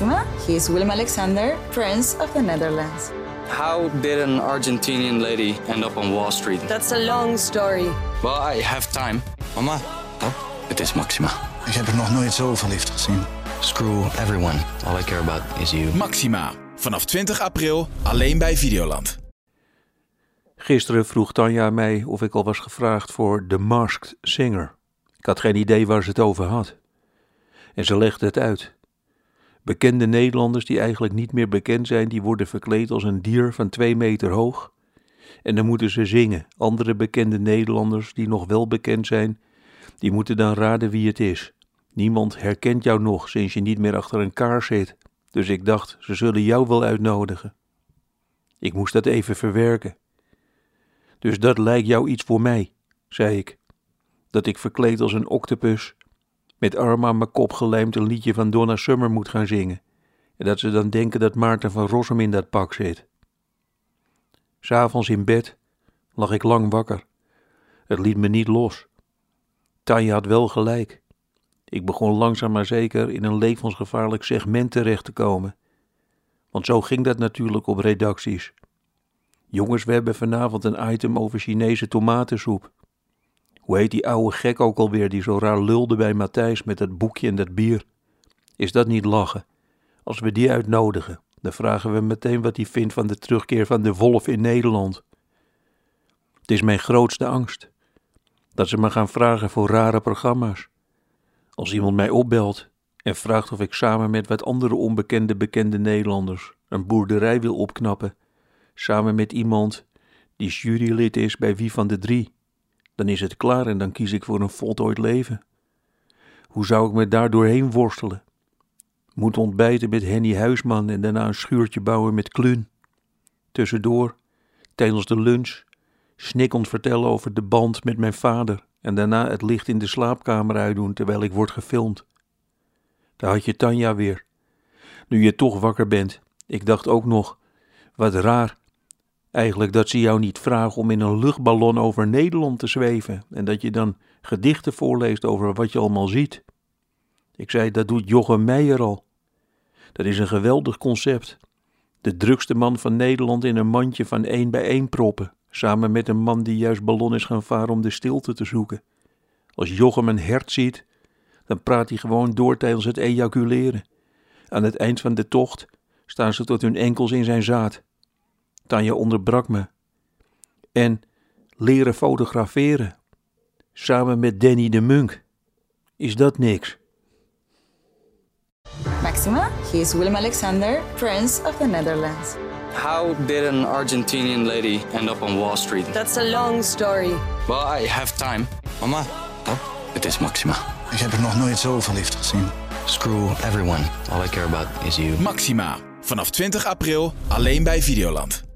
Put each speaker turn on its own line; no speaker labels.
Maxima, he is Willem Alexander, Prince of the Netherlands.
How did an Argentinian lady end up on Wall Street?
That's a long story.
Well, I have time. Mama, oh, het is Maxima.
Ik heb er nog nooit zo verliefd gezien.
Screw everyone. All I care about is you.
Maxima. Vanaf 20 april alleen bij Videoland.
Gisteren vroeg Tanja mij of ik al was gevraagd voor The Masked Singer. Ik had geen idee waar ze het over had. En ze legde het uit. Bekende Nederlanders die eigenlijk niet meer bekend zijn, die worden verkleed als een dier van twee meter hoog. En dan moeten ze zingen. Andere bekende Nederlanders die nog wel bekend zijn, die moeten dan raden wie het is. Niemand herkent jou nog sinds je niet meer achter een kaars zit. Dus ik dacht, ze zullen jou wel uitnodigen. Ik moest dat even verwerken. Dus dat lijkt jou iets voor mij, zei ik. Dat ik verkleed als een octopus, met armen aan mijn kop gelijmd een liedje van Donna Summer moet gaan zingen. En dat ze dan denken dat Maarten van Rossum in dat pak zit. S'avonds in bed lag ik lang wakker. Het liet me niet los. Tanja had wel gelijk. Ik begon langzaam maar zeker in een levensgevaarlijk segment terecht te komen. Want zo ging dat natuurlijk op redacties. Jongens, we hebben vanavond een item over Chinese tomatensoep. Hoe heet die oude gek ook alweer die zo raar lulde bij Matthijs met dat boekje en dat bier? Is dat niet lachen? Als we die uitnodigen, dan vragen we meteen wat hij vindt van de terugkeer van de wolf in Nederland. Het is mijn grootste angst. Dat ze me gaan vragen voor rare programma's. Als iemand mij opbelt en vraagt of ik samen met wat andere onbekende bekende Nederlanders een boerderij wil opknappen, samen met iemand die jurylid is bij Wie van de Drie, dan is het klaar en dan kies ik voor een voltooid leven. Hoe zou ik me daar doorheen worstelen? Moet ontbijten met Henny Huisman en daarna een schuurtje bouwen met Klun. Tussendoor, tijdens de lunch, snikkend vertellen over de band met mijn vader en daarna het licht in de slaapkamer uitdoen terwijl ik word gefilmd. Daar had je Tanja weer. Nu je toch wakker bent, ik dacht ook nog, wat raar, eigenlijk dat ze jou niet vragen om in een luchtballon over Nederland te zweven en dat je dan gedichten voorleest over wat je allemaal ziet. Ik zei, dat doet Jochem Meijer al. Dat is een geweldig concept. De drukste man van Nederland in een mandje van één bij één proppen, samen met een man die juist ballon is gaan varen om de stilte te zoeken. Als Jochem een hert ziet, dan praat hij gewoon door tijdens het ejaculeren. Aan het eind van de tocht staan ze tot hun enkels in zijn zaad. Tanja onderbrak me. En leren fotograferen. Samen met Danny de Munk. Is dat niks?
Maxima, he is Willem Alexander, Prince of the Netherlands.
How did an Argentinian lady end up on Wall Street?
That's a long story.
Well, I have time. Mama, oh, het is Maxima.
Ik heb er nog nooit zo verliefd gezien.
Screw everyone. All I care about is you.
Maxima. Vanaf 20 april alleen bij Videoland.